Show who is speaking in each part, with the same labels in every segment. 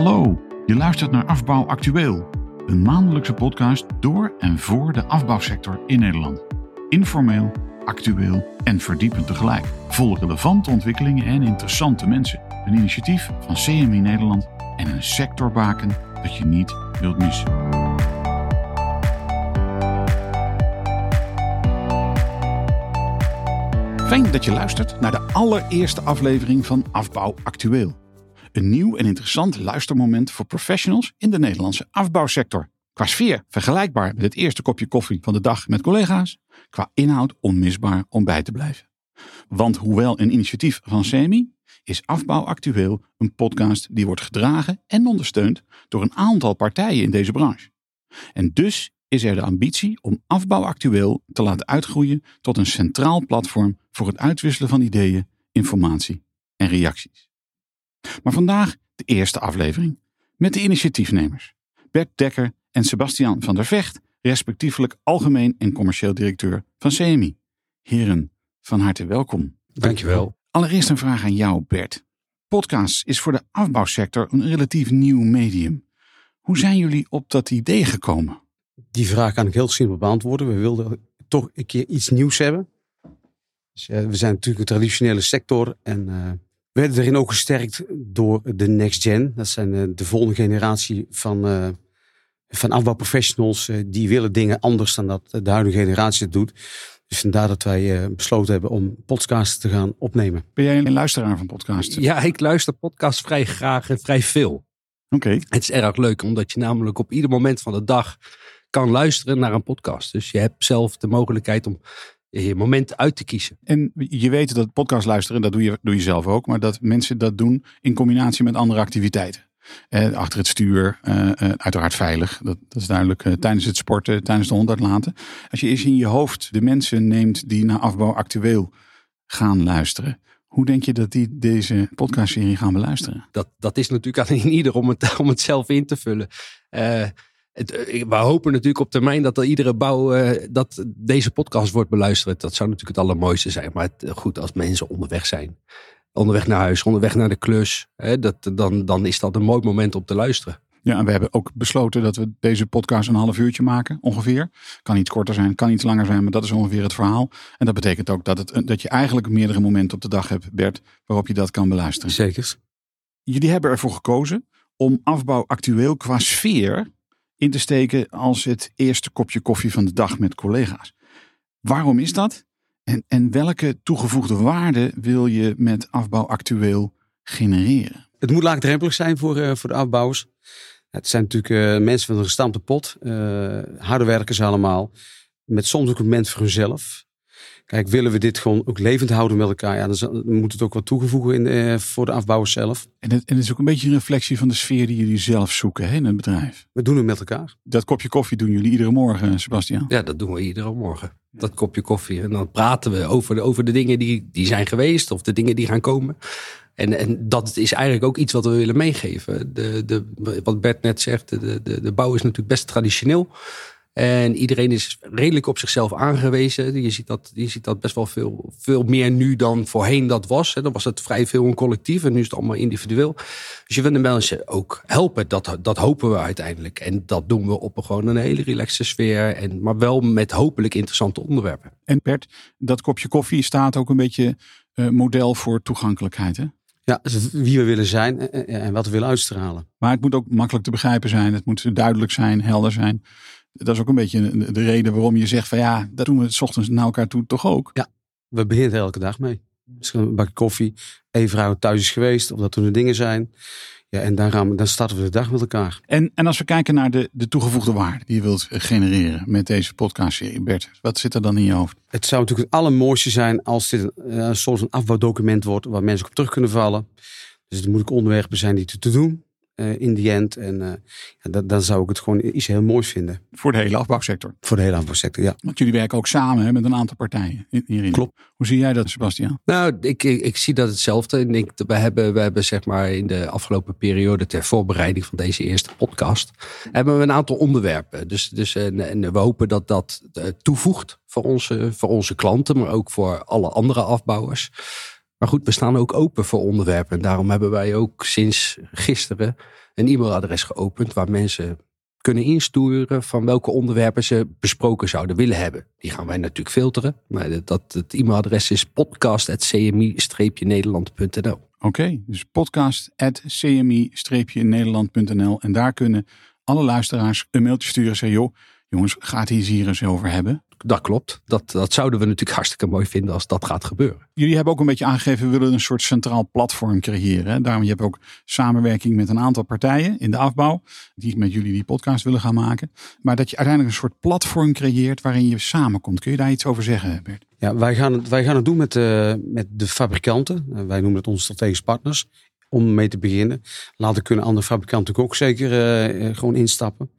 Speaker 1: Hallo, je luistert naar Afbouw Actueel, een maandelijkse podcast door en voor de afbouwsector in Nederland. Informeel, actueel en verdiepend tegelijk. Vol relevante ontwikkelingen en interessante mensen. Een initiatief van CMI Nederland en een sectorbaken dat je niet wilt missen. Fijn dat je luistert naar de allereerste aflevering van Afbouw Actueel. Een nieuw en interessant luistermoment voor professionals in de Nederlandse afbouwsector. Qua sfeer vergelijkbaar met het eerste kopje koffie van de dag met collega's. Qua inhoud onmisbaar om bij te blijven. Want hoewel een initiatief van CMI, is Afbouw Actueel een podcast die wordt gedragen en ondersteund door een aantal partijen in deze branche. En dus is er de ambitie om Afbouw Actueel te laten uitgroeien tot een centraal platform voor het uitwisselen van ideeën, informatie en reacties. Maar vandaag de eerste aflevering met de initiatiefnemers Bert Dekker en Sebastian van der Vecht, respectievelijk algemeen en commercieel directeur van CMI. Heren, van harte welkom.
Speaker 2: Dankjewel.
Speaker 1: Allereerst een vraag aan jou, Bert. Podcast is voor de afbouwsector een relatief nieuw medium. Hoe zijn jullie op dat idee gekomen?
Speaker 2: Die vraag kan ik heel simpel beantwoorden. We wilden toch een keer iets nieuws hebben. Dus, uh, we zijn natuurlijk een traditionele sector en uh, we werden erin ook gesterkt door de Next Gen. Dat zijn uh, de volgende generatie van, van afbouwprofessionals. die willen dingen anders dan dat de huidige generatie het doet. Dus vandaar dat wij besloten hebben om podcasts te gaan opnemen.
Speaker 1: Ben jij een luisteraar van podcasts?
Speaker 3: Ja, ik luister podcasts vrij graag en vrij veel.
Speaker 1: Oké. Okay.
Speaker 3: Het is erg leuk, omdat je namelijk op ieder moment van de dag kan luisteren naar een podcast. Dus je hebt zelf de mogelijkheid om je moment uit te kiezen.
Speaker 1: En je weet dat podcast luisteren, dat doe je, doe je zelf ook, maar dat mensen dat doen in combinatie met andere activiteiten. Eh, achter het stuur, uh, uh, uiteraard veilig. Dat, dat is duidelijk. tijdens het sporten, tijdens de hond uitlaten. Als je eens in je hoofd de mensen neemt die naar afbouw actueel gaan luisteren. Hoe denk je dat die deze podcastserie gaan beluisteren?
Speaker 3: Dat, dat is natuurlijk aan ieder om het, om het zelf in te vullen. Het, eh, we hopen natuurlijk op termijn dat er iedere bouw uh, dat deze podcast wordt beluisterd. Dat zou natuurlijk het allermooiste zijn. Maar het, goed, als mensen onderweg zijn, onderweg naar huis, onderweg naar de klus, hè, dat, dan, dan is dat een mooi moment om te luisteren.
Speaker 1: Ja, en we hebben ook besloten dat we deze podcast een half uurtje maken, ongeveer. Kan iets korter zijn, kan iets langer zijn, maar dat is ongeveer het verhaal. En dat betekent ook dat, het, dat je eigenlijk meerdere momenten op de dag hebt, Bert, waarop je dat kan beluisteren.
Speaker 2: Zeker.
Speaker 1: Jullie hebben ervoor gekozen om afbouw actueel qua sfeer in te steken als het eerste kopje koffie van de dag met collega's. Waarom is dat? En, en welke toegevoegde waarde wil je met afbouw actueel genereren?
Speaker 2: Het moet laagdrempelig zijn voor, uh, voor de afbouwers. Het zijn natuurlijk uh, mensen van een gestampte pot. Uh, harde werkers allemaal. Met soms ook een moment voor hunzelf. Kijk, willen we dit gewoon ook levend houden met elkaar? Ja, dan moet het ook wat toegevoegen in, uh, voor de afbouwers zelf.
Speaker 1: En het, en het, is ook een beetje een reflectie van de sfeer die jullie zelf zoeken hè, in het bedrijf.
Speaker 2: We doen het met elkaar.
Speaker 1: Dat kopje koffie doen jullie iedere morgen, Sebastian?
Speaker 3: Ja, dat doen we iedere morgen. Dat kopje koffie. En dan praten we over de, over de dingen die, die zijn geweest of de dingen die gaan komen. En, en dat is eigenlijk ook iets wat we willen meegeven. De, de, wat Bert net zegt, de, de, de bouw is natuurlijk best traditioneel. En iedereen is redelijk op zichzelf aangewezen. Je ziet dat, je ziet dat best wel veel, veel meer nu dan voorheen dat was. Dan was het vrij veel een collectief en nu is het allemaal individueel. Dus je wil de mensen ook helpen. Dat, dat hopen we uiteindelijk. En dat doen we op een, gewoon een hele relaxe sfeer. En, maar wel met hopelijk interessante onderwerpen.
Speaker 1: En Bert, dat kopje koffie staat ook een beetje uh, model voor toegankelijkheid hè?
Speaker 2: Ja, wie we willen zijn en wat we willen uitstralen.
Speaker 1: Maar het moet ook makkelijk te begrijpen zijn. Het moet duidelijk zijn, helder zijn. Dat is ook een beetje de reden waarom je zegt van ja, dat doen we s ochtends naar elkaar toe toch ook.
Speaker 2: Ja, we beginnen elke dag mee. Misschien een bakje koffie, even vrouw thuis is geweest, of dat er dingen zijn. Ja, en dan, gaan we, dan starten we de dag met elkaar.
Speaker 1: En, en als we kijken naar de, de toegevoegde waarde die je wilt genereren met deze podcastserie, Bert, wat zit er dan in je hoofd?
Speaker 2: Het zou natuurlijk het allermooiste zijn als dit een, een soort van afbouwdocument wordt waar mensen op terug kunnen vallen. Dus het moet ook onderwerpen zijn die te doen uh, in die end. En uh, ja, dan zou ik het gewoon iets heel moois vinden.
Speaker 1: Voor de hele afbouwsector?
Speaker 2: Voor de hele afbouwsector, ja.
Speaker 1: Want jullie werken ook samen hè, met een aantal partijen hierin.
Speaker 2: Klopt.
Speaker 1: Hoe zie jij dat, Sebastian?
Speaker 3: Nou, ik, ik, ik zie dat hetzelfde. Ik denk, we, hebben, we hebben zeg maar in de afgelopen periode ter voorbereiding van deze eerste podcast... hebben we een aantal onderwerpen. Dus, dus en, en we hopen dat dat uh, toevoegt voor onze, voor onze klanten... maar ook voor alle andere afbouwers... Maar goed, we staan ook open voor onderwerpen. En daarom hebben wij ook sinds gisteren een e-mailadres geopend waar mensen kunnen insturen van welke onderwerpen ze besproken zouden willen hebben. Die gaan wij natuurlijk filteren. Maar dat, het e-mailadres is podcast.cmi-nederland.nl
Speaker 1: Oké, dus podcast.cmi-nederland.nl en daar kunnen alle luisteraars een mailtje sturen en zeggen, joh, jongens, gaat het hier eens over hebben?
Speaker 3: Dat klopt. Dat, dat zouden we natuurlijk hartstikke mooi vinden als dat gaat gebeuren.
Speaker 1: Jullie hebben ook een beetje aangegeven, we willen een soort centraal platform creëren. Daarom je hebt ook samenwerking met een aantal partijen in de afbouw, die met jullie die podcast willen gaan maken. Maar dat je uiteindelijk een soort platform creëert waarin je samenkomt. Kun je daar iets over zeggen, Bert?
Speaker 2: Ja, wij gaan het, wij gaan het doen met, uh, met de fabrikanten. Uh, wij noemen het onze strategische partners. Om mee te beginnen. Later kunnen andere fabrikanten ook zeker uh, gewoon instappen.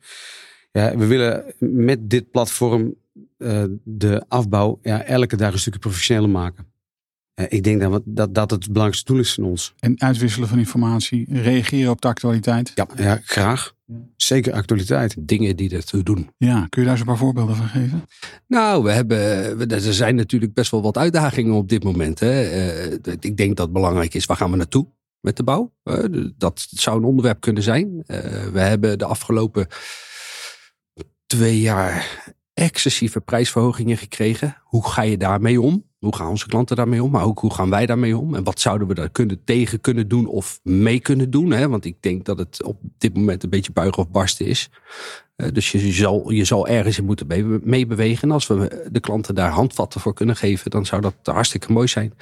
Speaker 2: Ja, we willen met dit platform uh, de afbouw ja, elke dag een stukje professioneler maken. Uh, ik denk dat, dat dat het belangrijkste doel is van ons.
Speaker 1: En uitwisselen van informatie, reageren op de actualiteit.
Speaker 2: Ja, ja graag. Zeker actualiteit.
Speaker 3: Dingen die ertoe doen.
Speaker 1: Ja, kun je daar eens een paar voorbeelden van geven?
Speaker 3: Nou, we hebben, er zijn natuurlijk best wel wat uitdagingen op dit moment. Hè. Uh, ik denk dat het belangrijk is, waar gaan we naartoe met de bouw? dat zou een onderwerp kunnen zijn. we hebben de afgelopen twee jaar excessieve prijsverhogingen gekregen. Hoe ga je daarmee om? Hoe gaan onze klanten daarmee om? Maar ook hoe gaan wij daarmee om? En wat zouden we daar kunnen tegen kunnen doen of mee kunnen doen? Hè? Want ik denk dat het op dit moment een beetje buigen of barsten is. Uh, dus je zal, je zal ergens in moeten meebewegen. En als we de klanten daar handvatten voor kunnen geven, dan zou dat hartstikke mooi zijn.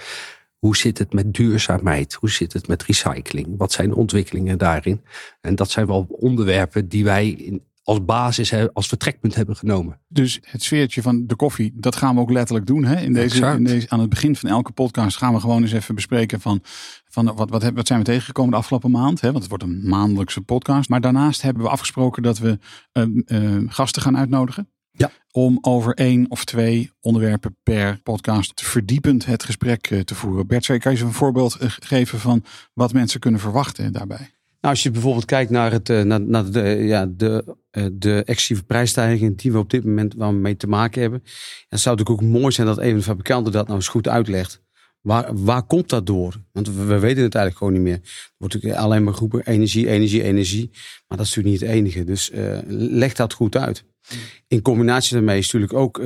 Speaker 3: Hoe zit het met duurzaamheid? Hoe zit het met recycling? Wat zijn de ontwikkelingen daarin? En dat zijn wel onderwerpen die wij in als basis, als vertrekpunt hebben genomen.
Speaker 1: Dus het sfeertje van de koffie, dat gaan we ook letterlijk doen. Hè? In deze, in deze, aan het begin van elke podcast gaan we gewoon eens even bespreken van, van wat, wat, wat zijn we tegengekomen de afgelopen maand. Hè? Want het wordt een maandelijkse podcast. Maar daarnaast hebben we afgesproken dat we uh, uh, gasten gaan uitnodigen.
Speaker 2: Ja.
Speaker 1: Om over één of twee onderwerpen per podcast verdiepend het gesprek uh, te voeren. Bert, kan je eens een voorbeeld geven van wat mensen kunnen verwachten daarbij?
Speaker 2: Nou, als je bijvoorbeeld kijkt naar, het, naar, naar de, ja, de, de excessieve prijsstijgingen die we op dit moment waar we mee te maken hebben. Dan zou het ook mooi zijn dat een van de fabrikanten dat nou eens goed uitlegt. Waar, waar komt dat door? Want we, we weten het eigenlijk gewoon niet meer. Er wordt alleen maar geroepen energie, energie, energie. Maar dat is natuurlijk niet het enige. Dus leg dat goed uit. In combinatie daarmee is natuurlijk ook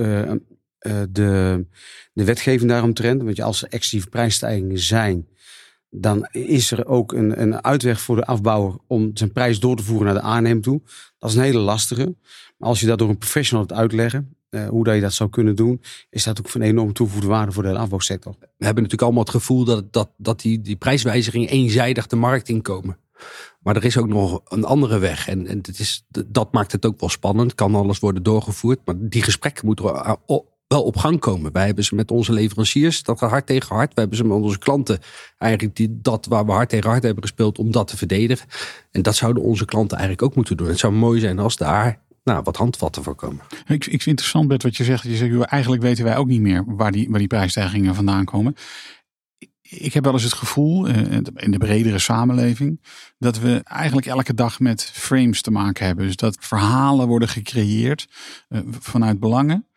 Speaker 2: de, de wetgeving daaromtrend. Want als er excessieve prijsstijgingen zijn, dan is er ook een, een uitweg voor de afbouwer om zijn prijs door te voeren naar de aannemer toe. Dat is een hele lastige. Maar als je dat door een professional hebt uitleggen, uh, hoe dat je dat zou kunnen doen, is dat ook van enorme toegevoegde waarde voor de afbouwsector.
Speaker 3: We hebben natuurlijk allemaal het gevoel dat, dat, dat die, die prijswijzigingen eenzijdig de markt inkomen. Maar er is ook nog een andere weg. En, en het is, dat maakt het ook wel spannend. Kan alles worden doorgevoerd. Maar die gesprekken moeten wel op gang komen. Wij hebben ze met onze leveranciers, dat hard tegen hard. We hebben ze met onze klanten, eigenlijk die, dat waar we hard tegen hard hebben gespeeld, om dat te verdedigen. En dat zouden onze klanten eigenlijk ook moeten doen. Het zou mooi zijn als daar nou, wat handvatten voor komen.
Speaker 1: Ik, ik vind het interessant, Bert, wat je zegt. Je zegt, eigenlijk weten wij ook niet meer waar die, waar die prijsstijgingen vandaan komen. Ik heb wel eens het gevoel, eh, in de bredere samenleving, dat we eigenlijk elke dag met frames te maken hebben. Dus dat verhalen worden gecreëerd eh, vanuit belangen.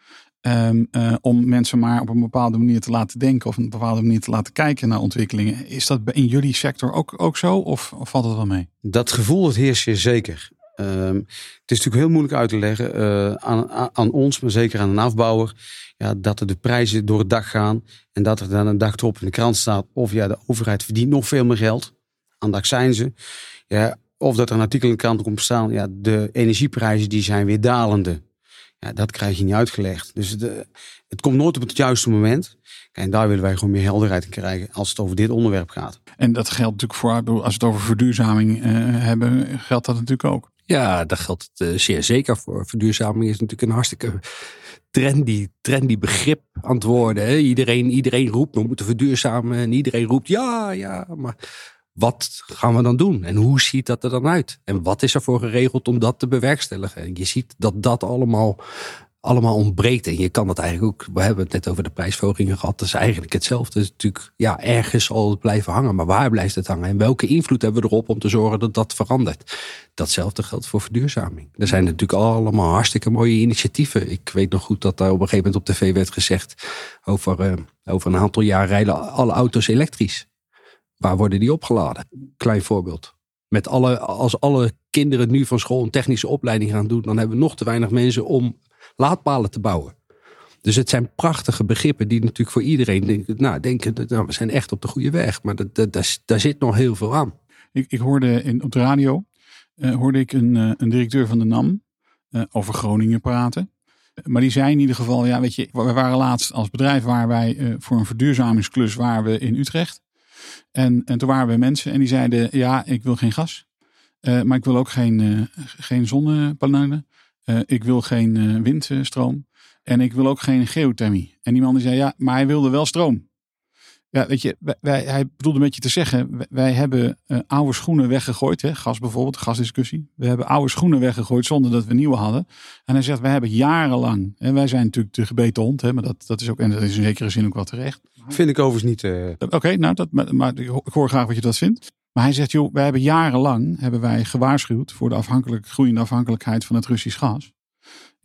Speaker 1: Um, uh, om mensen maar op een bepaalde manier te laten denken of op een bepaalde manier te laten kijken naar ontwikkelingen. Is dat in jullie sector ook, ook zo of, valt het wel mee?
Speaker 2: Dat gevoel het heerst je zeker. Um, het is natuurlijk heel moeilijk uit te leggen uh, aan, aan, ons, maar zeker aan een afbouwer, ja, dat er de prijzen door het dak gaan en dat er dan een dag erop in de krant staat of ja, de overheid verdient nog veel meer geld. Aan dak zijn ze. Ja, of dat er een artikel in de krant komt staan, ja, de energieprijzen die zijn weer dalende. Ja, dat krijg je niet uitgelegd. Dus het, het komt nooit op het juiste moment. En daar willen wij gewoon meer helderheid in krijgen als het over dit onderwerp gaat.
Speaker 1: En dat geldt natuurlijk voor, als we het over verduurzaming uh, hebben, geldt dat natuurlijk ook.
Speaker 3: Ja, daar geldt het uh, zeer zeker voor. Verduurzaming is natuurlijk een hartstikke trendy, trendy begrip aan het worden. Hè? Iedereen, iedereen roept, we moeten verduurzamen. En iedereen roept, ja, ja, maar wat gaan we dan doen? En hoe ziet dat er dan uit? En wat is er voor geregeld om dat te bewerkstelligen? En je ziet dat dat allemaal allemaal ontbreekt. En je kan dat eigenlijk ook, we hebben het net over de prijsverhogingen gehad. Dat is eigenlijk hetzelfde. Het is natuurlijk, ja, ergens het blijven hangen. Maar waar blijft het hangen? En welke invloed hebben we erop om te zorgen dat dat verandert? Datzelfde geldt voor verduurzaming. Er zijn natuurlijk allemaal hartstikke mooie initiatieven. Ik weet nog goed dat daar op een gegeven moment op tv werd gezegd over, uh, over een aantal jaar rijden alle auto's elektrisch. Waar worden die opgeladen? Klein voorbeeld. Met alle, als alle kinderen nu van school een technische opleiding gaan doen, dan hebben we nog te weinig mensen om laadpalen te bouwen. Dus het zijn prachtige begrippen die natuurlijk voor iedereen denken, nou, denken, nou, we zijn echt op de goede weg. Maar dat, dat, daar, zit nog heel veel aan.
Speaker 1: Ik, ik hoorde in, op de radio uh, hoorde ik een, uh, een directeur van de NAM uh, over Groningen praten. Maar die zei in ieder geval, ja, weet je, we waren laatst als bedrijf waar wij voor een verduurzamingsklus waren we in Utrecht. En, en toen waren we mensen en die zeiden, ja, ik wil geen gas. maar ik wil ook geen, geen zonnepanelen. Uh, ik wil geen windstroom. En ik wil ook geen geothermie. En die man die zei, ja, maar hij wilde wel stroom. Ja, weet je, wij, hij bedoelde een beetje te zeggen, wij, wij hebben uh, oude schoenen weggegooid. Hè, gas bijvoorbeeld, gasdiscussie. We hebben oude schoenen weggegooid zonder dat we nieuwe hadden. En hij zegt, wij hebben jarenlang, en wij zijn natuurlijk de gebeten hond, hè, maar dat, dat is ook, en dat is in zekere zin ook wel terecht.
Speaker 2: Vind ik overigens niet.
Speaker 1: Oké, okay, nou, dat, maar, maar ik hoor graag wat je dat vindt. Maar hij zegt, joh, wij hebben jarenlang hebben wij gewaarschuwd voor de afhankelijk, groeiende afhankelijkheid van het Russisch gas.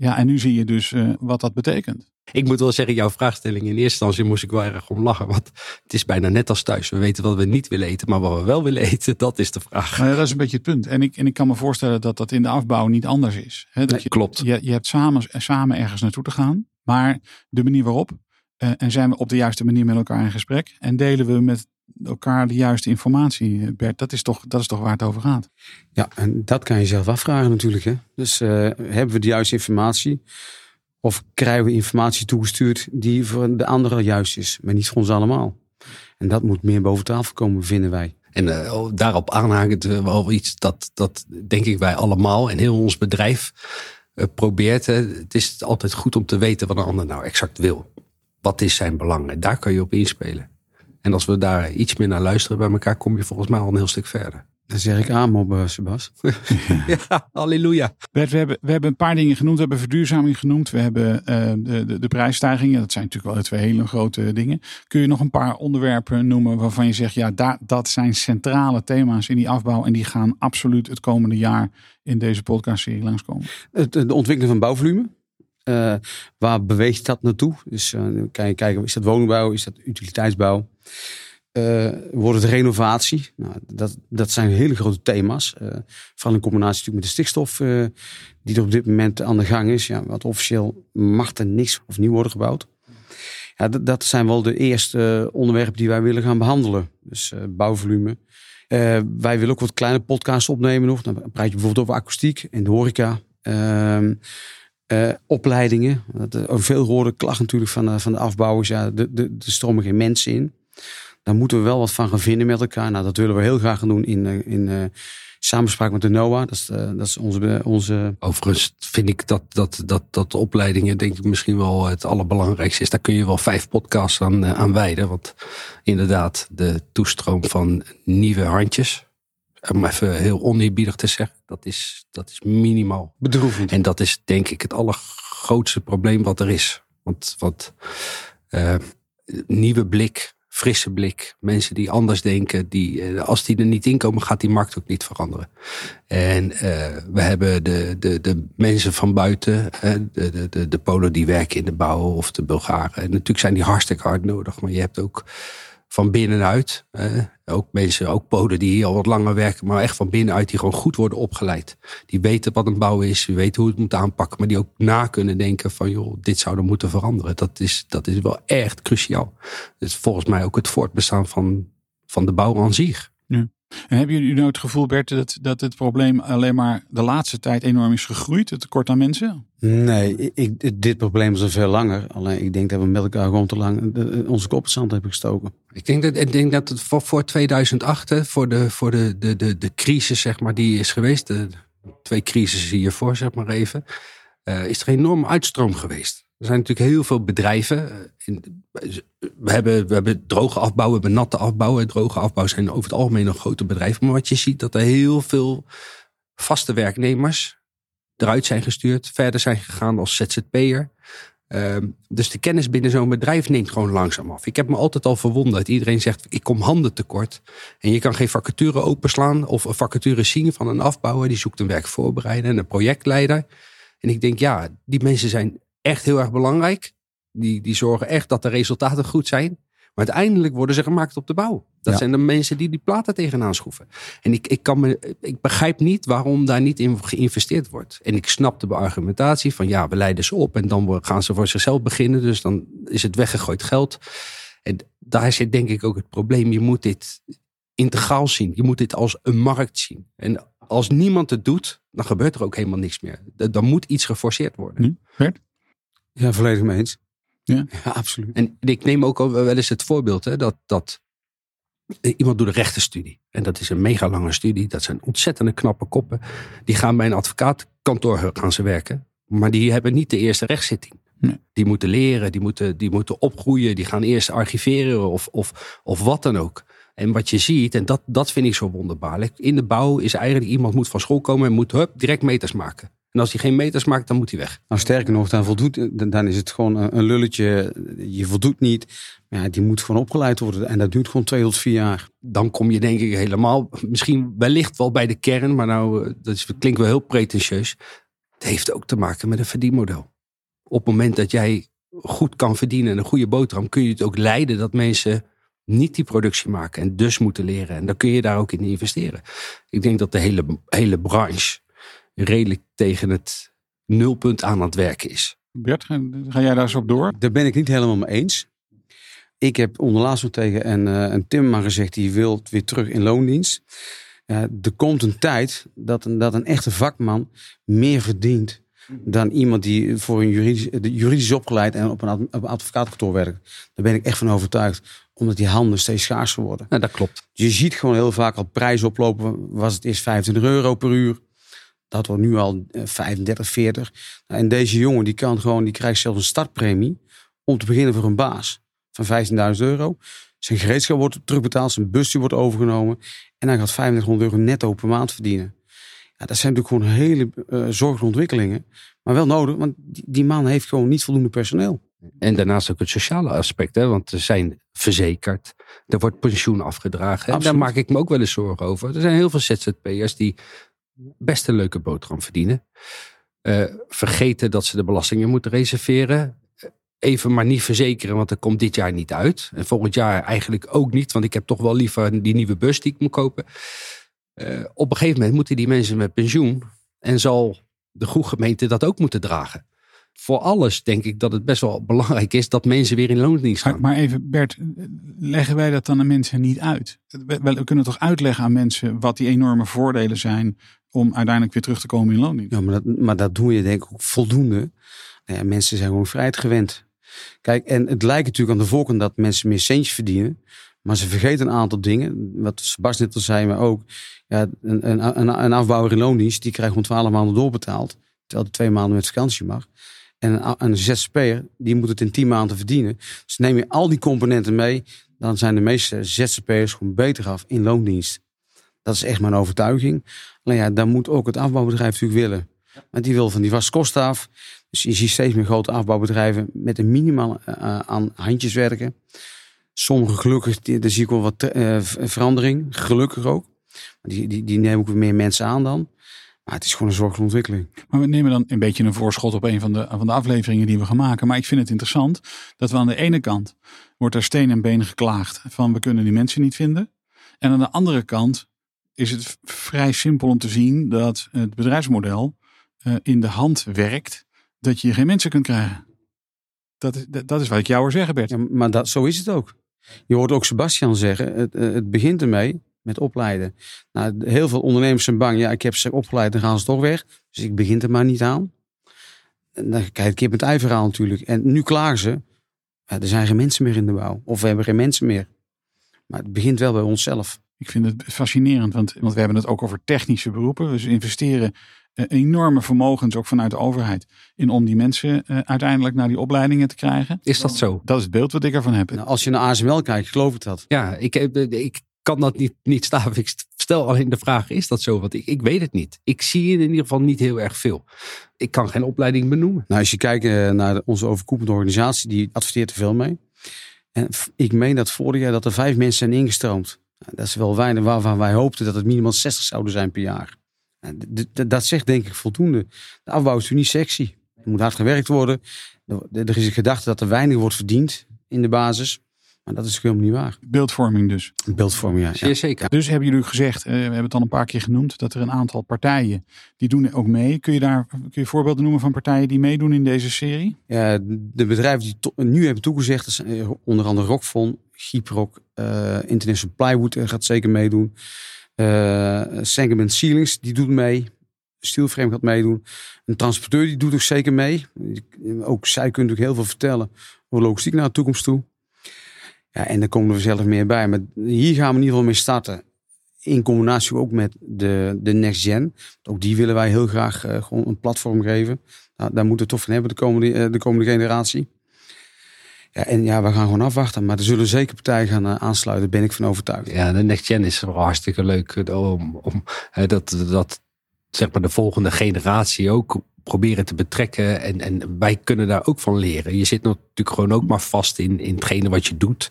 Speaker 1: Ja, en nu zie je dus uh, wat dat betekent.
Speaker 3: Ik moet wel zeggen, jouw vraagstelling in eerste instantie moest ik wel erg om lachen. Want het is bijna net als thuis. We weten wat we niet willen eten, maar wat we wel willen eten, dat is de vraag.
Speaker 1: Nou ja, dat is een beetje het punt. En ik, en ik kan me voorstellen dat dat in de afbouw niet anders is.
Speaker 3: He, dat nee,
Speaker 1: je,
Speaker 3: klopt.
Speaker 1: Je, je hebt samen, samen ergens naartoe te gaan. Maar de manier waarop, en zijn we op de juiste manier met elkaar in gesprek. En delen we met elkaar de juiste informatie, Bert. Dat is toch, dat is toch waar het over gaat.
Speaker 2: Ja, en dat kan je zelf afvragen natuurlijk. Hè? Dus uh, hebben we de juiste informatie? Of krijgen we informatie toegestuurd die voor de anderen juist is, maar niet voor ons allemaal? En dat moet meer boven tafel komen, vinden wij.
Speaker 3: En uh, daarop aanhakend uh, wel iets dat, dat denk ik wij allemaal en heel ons bedrijf uh, probeert. Het is altijd goed om te weten wat een ander nou exact wil. Wat is zijn belang? En daar kan je op inspelen. En als we daar iets meer naar luisteren bij elkaar, kom je volgens mij al een heel stuk verder.
Speaker 2: Dan zeg ik aan op, uh, Sebas.
Speaker 3: ja, halleluja.
Speaker 1: Bert, we hebben, we hebben een paar dingen genoemd. We hebben verduurzaming genoemd. We hebben uh, de, de, de prijsstijgingen. Dat zijn natuurlijk wel twee hele grote dingen. Kun je nog een paar onderwerpen noemen waarvan je zegt... ja, daar, dat zijn centrale thema's in die afbouw... en die gaan absoluut het komende jaar in deze podcastserie langskomen?
Speaker 2: Het, de ontwikkeling van bouwvolume. Uh, waar beweegt dat naartoe? Dus uh, kan je kijken, is dat woningbouw, is dat utiliteitsbouw? Uh, wordt het renovatie? Nou, dat, dat zijn hele grote thema's. vooral in combinatie natuurlijk met de stikstof die er op dit moment aan de gang is. Ja, wat officieel mag er niks of nieuw worden gebouwd. Ja, dat, zijn wel de eerste onderwerpen die wij willen gaan behandelen. Dus bouwvolume. wij willen ook wat kleine podcasts opnemen nog. Dan praat je bijvoorbeeld over akoestiek en de horeca. Uh, opleidingen. Dat, veel horen klachten natuurlijk van, uh, van de afbouwers. Ja, de, de, de stromen geen mensen in. Daar moeten we wel wat van gaan vinden met elkaar. Nou, dat willen we heel graag gaan doen in, in samenspraak met de NOA. Dat is, dat is onze, onze.
Speaker 3: Overigens vind ik dat, dat, dat, dat de opleidingen, denk ik, misschien wel het allerbelangrijkste is. Daar kun je wel vijf podcasts aan, aan wijden. Want inderdaad, de toestroom van nieuwe handjes om even heel oneerbiedig te zeggen, dat is, dat is minimaal.
Speaker 2: Bedroevend.
Speaker 3: En dat is denk ik het allergrootste probleem wat er is. Want wat uh, nieuwe blik, frisse blik, mensen die anders denken, die, uh, als die er niet in komen, gaat die markt ook niet veranderen. En uh, we hebben de, de, de mensen van buiten, de, de, de, de Polen die werken in de bouw of de Bulgaren. En natuurlijk zijn die hartstikke hard nodig, maar je hebt ook van binnenuit. Ook mensen, ook poden die hier al wat langer werken, maar echt van binnenuit die gewoon goed worden opgeleid. Die weten wat een bouw is, die weten hoe het moet aanpakken, maar die ook na kunnen denken van joh, dit zou er moeten veranderen. Dat is, dat is wel echt cruciaal. Dat is volgens mij ook het voortbestaan van, van de bouw aan zich.
Speaker 1: Ja. En hebben jullie nou het gevoel, Bert, dat, dat het probleem alleen maar de laatste tijd enorm is gegroeid, het tekort aan mensen?
Speaker 2: Nee, ik, dit probleem is al veel langer. Alleen ik denk dat we met elkaar gewoon te lang onze kop in zand hebben gestoken.
Speaker 3: Ik denk dat, ik denk dat het voor, voor 2008, voor, de, voor de, de, de, de crisis zeg maar, die is geweest, de twee crisissen hiervoor zeg maar even, uh, is er een enorme uitstroom geweest. Er zijn natuurlijk heel veel bedrijven. Eh, we hebben, we hebben droge afbouw, we hebben natte afbouw. En droge afbouw zijn over het algemeen nog grote bedrijven. Maar wat je ziet, dat er heel veel vaste werknemers eruit zijn gestuurd, verder zijn gegaan als ZZP'er. Ehm, dus de kennis binnen zo'n bedrijf neemt gewoon langzaam af. Ik heb me altijd al verwonderd. Iedereen zegt, ik kom handen tekort. En je kan geen vacature openslaan of een vacature zien van een afbouwer. Die zoekt een werkvoorbereider en een projectleider. En ik denk, ja, die mensen zijn echt heel erg belangrijk. Die, die zorgen echt dat de resultaten goed zijn. Maar uiteindelijk worden ze gemaakt op de bouw. Dat
Speaker 2: Ja.
Speaker 3: zijn de mensen die die platen tegenaan schroeven. En ik, ik, kan me, ik begrijp niet waarom daar niet in geïnvesteerd wordt. En ik snap de argumentatie van ja, we leiden ze op en dan gaan ze voor zichzelf beginnen. Dus dan is het weggegooid geld. En daar zit denk ik ook het probleem. Je moet dit integraal zien. Je moet dit als een markt zien. En als niemand het doet, dan gebeurt er ook helemaal niks meer. Dan moet iets geforceerd worden.
Speaker 1: Hm?
Speaker 2: Ja, volledig mee eens.
Speaker 1: Ja?
Speaker 2: absoluut.
Speaker 3: En ik neem ook al wel eens het voorbeeld hè, dat, dat iemand doet een rechtenstudie. En dat is een mega lange studie. Dat zijn ontzettende knappe koppen. Die gaan bij een advocaatkantoor gaan ze werken. Maar die hebben niet de eerste rechtszitting.
Speaker 1: Nee.
Speaker 3: Die moeten leren, die moeten, die moeten opgroeien. Die gaan eerst archiveren of, of, of wat dan ook. En wat je ziet, en dat, dat vind ik zo wonderbaarlijk. In de bouw is eigenlijk iemand moet van school komen en moet hup, direct meters maken. En als hij geen meters maakt, dan moet hij weg.
Speaker 2: Nou, sterker nog, dan, voldoet, dan is het gewoon een, lulletje. Je voldoet niet. Ja, die moet gewoon opgeleid worden. En dat duurt gewoon twee tot vier jaar.
Speaker 3: dan kom je denk ik helemaal, misschien wellicht wel bij de kern, maar nou, eh, dat is, klinkt wel heel pretentieus. Het heeft ook te maken met een verdienmodel. Op het moment dat jij goed kan verdienen en een goede boterham, kun je het ook leiden dat mensen niet die productie maken en dus moeten leren. En dan kun je daar ook in investeren. Ik denk dat de hele, hele branche redelijk tegen het nulpunt aan het werken is.
Speaker 1: Bert, ga, ga jij daar eens op door?
Speaker 2: Daar ben ik niet helemaal mee eens. Ik heb onderlaatst nog tegen een, eh, een timmerman gezegd die wil weer terug in loondienst. Ja, er komt een tijd dat een, dat een echte vakman meer verdient dan iemand die voor een juridisch, de- juridisch opgeleid en op een, op een advocaatkantoor werkt. Daar ben ik echt van overtuigd, omdat die handen steeds schaarser worden.
Speaker 3: Nou, dat klopt.
Speaker 2: Je ziet gewoon heel vaak al prijzen oplopen. Was het eerst 25 euro per uur? Dat wordt nu al eh, 35, 40. Nou, en deze jongen die kan gewoon, die krijgt zelfs een startpremie om te beginnen voor een baas van 15.000 euro. Zijn gereedschap wordt terugbetaald, zijn busje wordt overgenomen. En hij gaat 3500 euro netto per maand verdienen. Ja, dat zijn natuurlijk gewoon hele eh zorgelijke ontwikkelingen. Maar wel nodig, want die, die man heeft gewoon niet voldoende personeel.
Speaker 3: En daarnaast ook het sociale aspect, hè? want ze zijn verzekerd. Er wordt pensioen afgedragen. En daar maak ik me ook wel eens zorgen over. Er zijn heel veel ZZP'ers die best een leuke boterham verdienen. Eh, vergeten dat ze de belastingen moeten reserveren. Eh, Even maar niet verzekeren, want dat komt dit jaar niet uit. En volgend jaar eigenlijk ook niet, want ik heb toch wel liever die nieuwe bus die ik moet kopen. Eh, op een gegeven moment moeten die mensen met pensioen en zal de goede gemeente dat ook moeten dragen voor alles denk ik dat het best wel belangrijk is dat mensen weer in loondienst
Speaker 1: Maar,
Speaker 3: gaan.
Speaker 1: maar even, Bert, leggen wij dat dan aan mensen niet uit? We, we kunnen toch uitleggen aan mensen wat die enorme voordelen zijn om uiteindelijk weer terug te komen in loondienst?
Speaker 2: Ja, maar dat, maar dat doen je denk ik ook voldoende. Nou ja, mensen zijn gewoon vrijheid gewend. Kijk, en het lijkt natuurlijk aan de voorkant dat mensen meer centjes verdienen. Maar ze vergeten een aantal dingen. Wat Sebas net al zei, maar ook. Ja, een, een, een, een afbouwer in loondienst, die krijgt gewoon twaalf maanden doorbetaald. Terwijl hij twee maanden met vakantie mag. En een, een ZZP'er, die moet het in tien maanden verdienen. Dus neem je al die componenten mee, dan zijn de meeste ZZP'ers gewoon beter af in loondienst. Dat is echt mijn overtuiging. Alleen ja, dan moet ook het afbouwbedrijf natuurlijk willen. Want die wil van die vaste kosten af. Dus je ziet steeds meer grote afbouwbedrijven met een minimaal eh, aan handjes werken. Sommige gelukkig, daar zie ik wel wat eh, verandering. Gelukkig ook. Die, die, die nemen ook weer meer mensen aan dan. Maar het is gewoon een zorgelijke ontwikkeling.
Speaker 1: Maar we nemen dan een beetje een voorschot op een van de, van de afleveringen die we gaan maken. Maar ik vind het interessant dat we aan de ene kant wordt er steen en been geklaagd van we kunnen die mensen niet vinden. En aan de andere kant is het vrij simpel om te zien dat het bedrijfsmodel eh, in de hand werkt dat je geen mensen kunt krijgen. Dat is, dat, is wat ik jou hoor zeggen, Bert.
Speaker 2: Maar dat, zo is het ook. Je hoort ook Sebastian zeggen, het, eh, het begint ermee met opleiden. Nou, heel veel ondernemers zijn bang. Ja, ik heb ze opgeleid, dan gaan ze toch weg. Dus ik begin er maar niet aan. En dan kijk ik kip met ei verhaal natuurlijk. En nu klagen ze, ja, er zijn geen mensen meer in de bouw. Of we hebben geen mensen meer. Maar het begint wel bij onszelf.
Speaker 1: Ik vind het fascinerend, want, want we hebben het ook over technische beroepen. Dus we investeren eh, enorme vermogens, ook vanuit de overheid, in om die mensen eh, uiteindelijk naar die opleidingen te krijgen.
Speaker 3: Is dat zo?
Speaker 1: Dat is het beeld wat ik ervan heb.
Speaker 2: Nou, als je naar ASML kijkt, geloof ik dat.
Speaker 3: Ja, ik, heb- ik kan dat niet, niet staan. Ik stel alleen de vraag, is dat zo? Want ik, ik weet het niet. Ik zie in ieder geval niet heel erg veel. Ik kan geen opleiding benoemen.
Speaker 2: Nou, als je kijkt eh, naar onze overkoepelende organisatie, die adverteert er veel mee. En ik meen dat vorig jaar dat er vijf mensen zijn ingestroomd. Nou, Dat is wel weinig waarvan wij hoopten dat het minimaal 60 zouden zijn per jaar. Dat zegt denk ik voldoende. De afbouw is natuurlijk niet sexy. Er moet hard gewerkt worden. Er- is een gedachte dat er weinig wordt verdiend in de basis. Maar dat is natuurlijk helemaal niet waar.
Speaker 1: Beeldvorming dus.
Speaker 2: Beeldvorming, ja.
Speaker 3: Zeer
Speaker 2: ja.
Speaker 3: zeker.
Speaker 1: Dus hebben jullie gezegd, eh, we hebben het al een paar keer genoemd, dat er een aantal partijen die doen ook mee. Kun je daar kun je voorbeelden noemen van partijen die meedoen in deze serie?
Speaker 2: Ja, de bedrijven die nu hebben toegezegd, dat zijn eh, onder andere Rockfon, Gyproc, eh International Plywood eh, gaat zeker meedoen. Eh Sagamon Ceilings, die doet mee. Steelframe gaat meedoen. Een transporteur die doet ook zeker mee. Ook zij kunnen natuurlijk heel veel vertellen over logistiek naar de toekomst toe. Ja, en daar komen er zelf meer bij. Maar hier gaan we in ieder geval mee starten. In combinatie ook met de, de Next Gen. Ook die willen wij heel graag eh, gewoon een platform geven. Nou, daar moeten we toch van hebben, de komende, eh, de komende generatie. Ja, en ja, we gaan gewoon afwachten. Maar er zullen zeker partijen gaan eh, aansluiten, ben ik van overtuigd.
Speaker 3: Ja, de Next Gen is wel hartstikke leuk eh, om, om hè, dat, dat zeg maar de volgende generatie ook proberen te betrekken. En, en wij kunnen daar ook van leren. Je zit natuurlijk gewoon ook maar vast in, in hetgene wat je doet.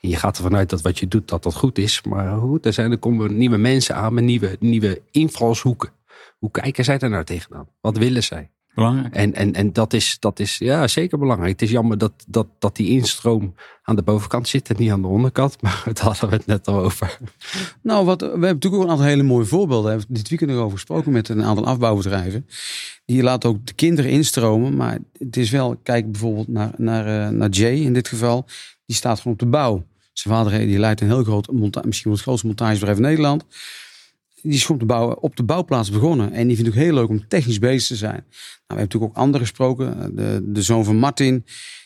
Speaker 3: En je gaat ervan uit dat wat je doet, dat dat goed is. Maar goed, er, zijn, er komen nieuwe mensen aan met nieuwe, nieuwe invalshoeken. Hoe kijken zij daar nou tegenaan? Wat willen zij?
Speaker 1: Belangrijk.
Speaker 3: En, en, en dat, is, dat is ja, zeker belangrijk. Het is jammer dat, dat, dat die instroom aan de bovenkant zit en niet aan de onderkant. Maar daar hadden we het net al over.
Speaker 2: Nou, wat, we hebben natuurlijk ook een aantal hele mooie voorbeelden. We hebben dit weekend nog over gesproken met een aantal afbouwbedrijven. Die laten ook de kinderen instromen. Maar het is wel, kijk bijvoorbeeld naar, naar, eh, naar Jay in dit geval. Die staat gewoon op de bouw. Zijn vader eh, die leidt een heel groot, monta- misschien wel het grootste montagebedrijf in Nederland. Die is gewoon op de, bouw, op de bouwplaats begonnen. En die vindt het ook heel leuk om technisch bezig te zijn. Nou, we hebben natuurlijk ook anderen gesproken. De, de zoon van Martin,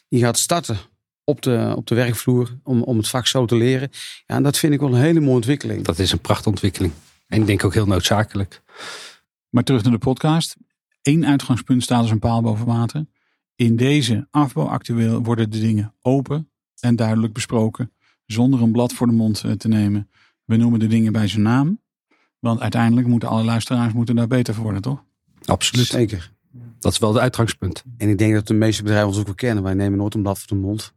Speaker 2: die gaat starten op de, op de werkvloer om, om het vak zo te leren. Ja, en dat vind ik wel een hele mooie ontwikkeling.
Speaker 3: Dat is een prachtontwikkeling. En ik denk ook heel noodzakelijk.
Speaker 1: Maar terug naar de podcast. Eén uitgangspunt staat als een paal boven water. In deze afbouw actueel worden de dingen open en duidelijk besproken. Zonder een blad voor de mond eh, te nemen. We noemen de dingen bij zijn naam. Want uiteindelijk moeten alle luisteraars moeten daar beter voor worden, toch?
Speaker 3: Absoluut.
Speaker 2: Zeker.
Speaker 3: Dat is wel het uitgangspunt.
Speaker 2: En ik denk dat de meeste bedrijven ons ook wel kennen. Wij nemen nooit een blad voor de mond.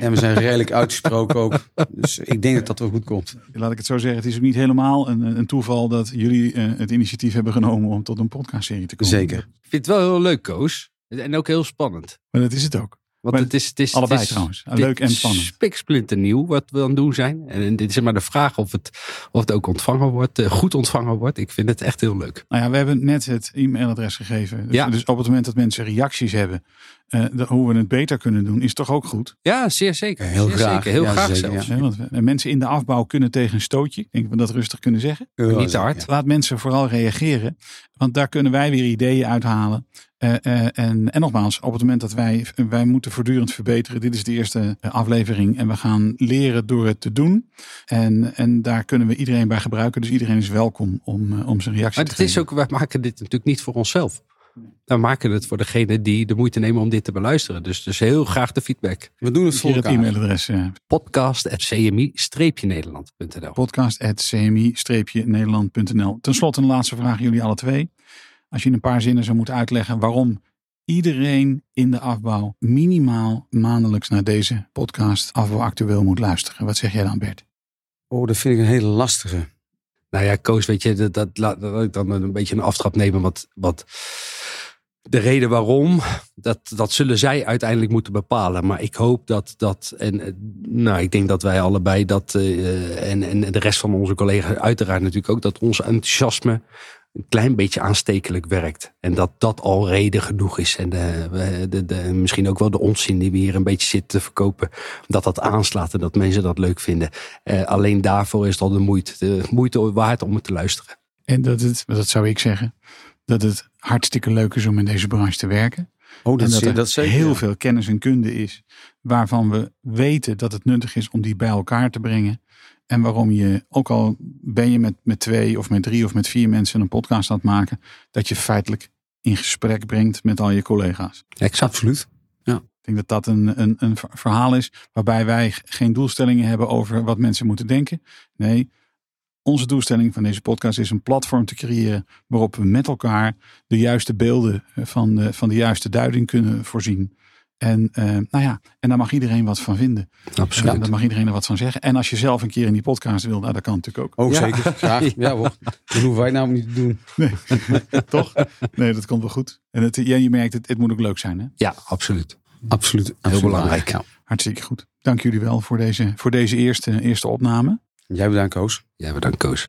Speaker 2: En we zijn redelijk uitgesproken ook. Dus ik denk dat dat wel goed komt.
Speaker 1: Laat ik het zo zeggen. Het is ook niet helemaal een, een toeval dat jullie eh, het initiatief hebben genomen om tot een podcastserie te komen.
Speaker 2: Zeker.
Speaker 3: Ik vind het wel heel leuk, Koos. En ook heel spannend.
Speaker 1: Maar dat is het ook.
Speaker 3: Want het is, het is,
Speaker 1: allebei
Speaker 3: het is,
Speaker 1: trouwens. Leuk en spannend.
Speaker 3: Spiksplinternieuw wat we aan het doen zijn. En dit is maar de vraag of het, of het ook ontvangen wordt, eh, goed ontvangen wordt. Ik vind het echt heel leuk.
Speaker 1: Nou ja, we hebben net het e-mailadres gegeven. Dus,
Speaker 3: Ja.
Speaker 1: dus op het moment dat mensen reacties hebben, eh, de- hoe we het beter kunnen doen, is toch ook goed.
Speaker 3: Ja, zeer zeker.
Speaker 2: Heel
Speaker 3: zeer
Speaker 2: graag.
Speaker 3: Zeker. Heel
Speaker 2: Ja,
Speaker 3: graag
Speaker 2: zeker,
Speaker 3: zelfs.
Speaker 1: Want we- mensen in de afbouw kunnen tegen een stootje. Ik denk dat we dat rustig kunnen zeggen.
Speaker 3: Niet te hard.
Speaker 1: Laat mensen vooral reageren. Want daar kunnen wij weer ideeën uithalen. Eh, eh, en, en nogmaals, op het moment dat wij, wij moeten voortdurend verbeteren. Dit is de eerste aflevering. En we gaan leren door het te doen. En, en daar kunnen we iedereen bij gebruiken. Dus iedereen is welkom om, om zijn reactie
Speaker 3: Maar
Speaker 1: te
Speaker 3: het is
Speaker 1: geven.
Speaker 3: ook, wij maken dit natuurlijk niet voor onszelf. We maken het voor degene die de moeite nemen om dit te beluisteren. Dus, dus heel graag de feedback.
Speaker 2: We doen het voor elkaar.
Speaker 1: e-mailadres. eh,
Speaker 3: podcast.cmi-nederland.nl
Speaker 1: podcast.cmi-nederland.nl. Ten slotte een laatste vraag aan jullie alle twee. Als je in een paar zinnen zou moeten uitleggen waarom iedereen in de afbouw minimaal maandelijks naar deze podcast Afbouw Actueel moet luisteren. Wat zeg jij dan Bert?
Speaker 2: Oh, dat vind ik een hele lastige.
Speaker 3: Nou ja, Koos, weet je, dat, dat, laat dat ik dan een beetje een aftrap nemen. Wat, wat de reden waarom, dat, dat zullen zij uiteindelijk moeten bepalen. Maar ik hoop dat dat, en eh, nou, ik denk dat wij allebei dat, eh, en, en de rest van onze collega's uiteraard natuurlijk ook, dat ons enthousiasme een klein beetje aanstekelijk werkt. En dat dat al reden genoeg is. En de, we- de, de, misschien ook wel de onzin die we hier een beetje zitten te verkopen. Dat dat aanslaat en dat mensen dat leuk vinden. Eh, alleen daarvoor is het al de moeite, de moeite waard om het te luisteren.
Speaker 1: En dat het, dat zou ik zeggen, dat het hartstikke leuk is om in deze branche te werken.
Speaker 2: Oh, dat,
Speaker 1: en dat er
Speaker 2: zeker.
Speaker 1: heel
Speaker 2: ja.
Speaker 1: veel kennis en kunde is waarvan we weten dat het nuttig is om die bij elkaar te brengen. En waarom je, ook al ben je met, met twee of met drie of met vier mensen een podcast aan het maken, dat je feitelijk in gesprek brengt met al je collega's.
Speaker 3: Exact.
Speaker 2: Absoluut.
Speaker 1: Ik denk dat dat een, een, een ver- verhaal is waarbij wij geen doelstellingen hebben over wat mensen moeten denken. Nee, Onze doelstelling van deze podcast is een platform te creëren waarop we met elkaar de juiste beelden van de, van de juiste duiding kunnen voorzien. En, uh, nou ja, en daar mag iedereen wat van vinden.
Speaker 3: Absoluut.
Speaker 1: Daar mag iedereen er wat van zeggen. En als je zelf een keer in die podcast wil, nou, dat kan natuurlijk ook.
Speaker 2: Ook
Speaker 3: Ja.
Speaker 2: zeker, graag. Ja hoor. Dat hoeven wij nou niet te doen.
Speaker 1: Nee, toch? Nee, dat komt wel goed. En het, ja, je merkt, het, het moet ook leuk zijn. Hè?
Speaker 3: Ja, absoluut.
Speaker 2: Absoluut. absoluut
Speaker 3: belangrijk.
Speaker 2: Ja.
Speaker 1: Hartstikke goed. Dank jullie wel voor deze, voor deze eerste, eerste opname.
Speaker 2: Jij bedankt Koos.
Speaker 3: Jij bedankt Koos.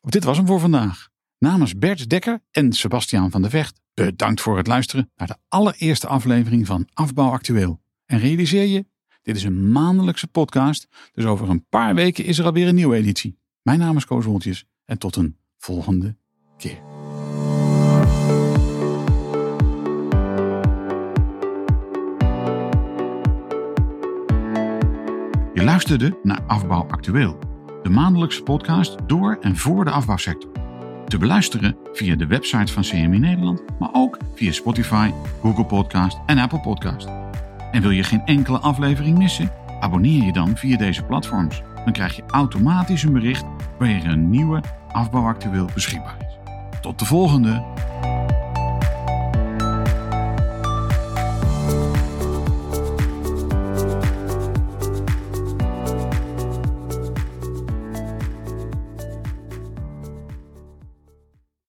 Speaker 1: Dit was hem voor vandaag. Namens Bert Dekker en Sebastiaan van der Vecht, bedankt voor het luisteren naar de allereerste aflevering van Afbouw Actueel. En realiseer je, dit is een maandelijkse podcast, dus over een paar weken is er alweer een nieuwe editie. Mijn naam is Koos Woltjes en tot een volgende keer. Je luisterde naar Afbouw Actueel, de maandelijkse podcast door en voor de afbouwsector. Te beluisteren via de website van CMI Nederland, maar ook via Spotify, Google Podcast en Apple Podcast. En wil je geen enkele aflevering missen? Abonneer je dan via deze platforms. Dan krijg je automatisch een bericht wanneer er een nieuwe Afbouw Actueel beschikbaar is. Tot de volgende!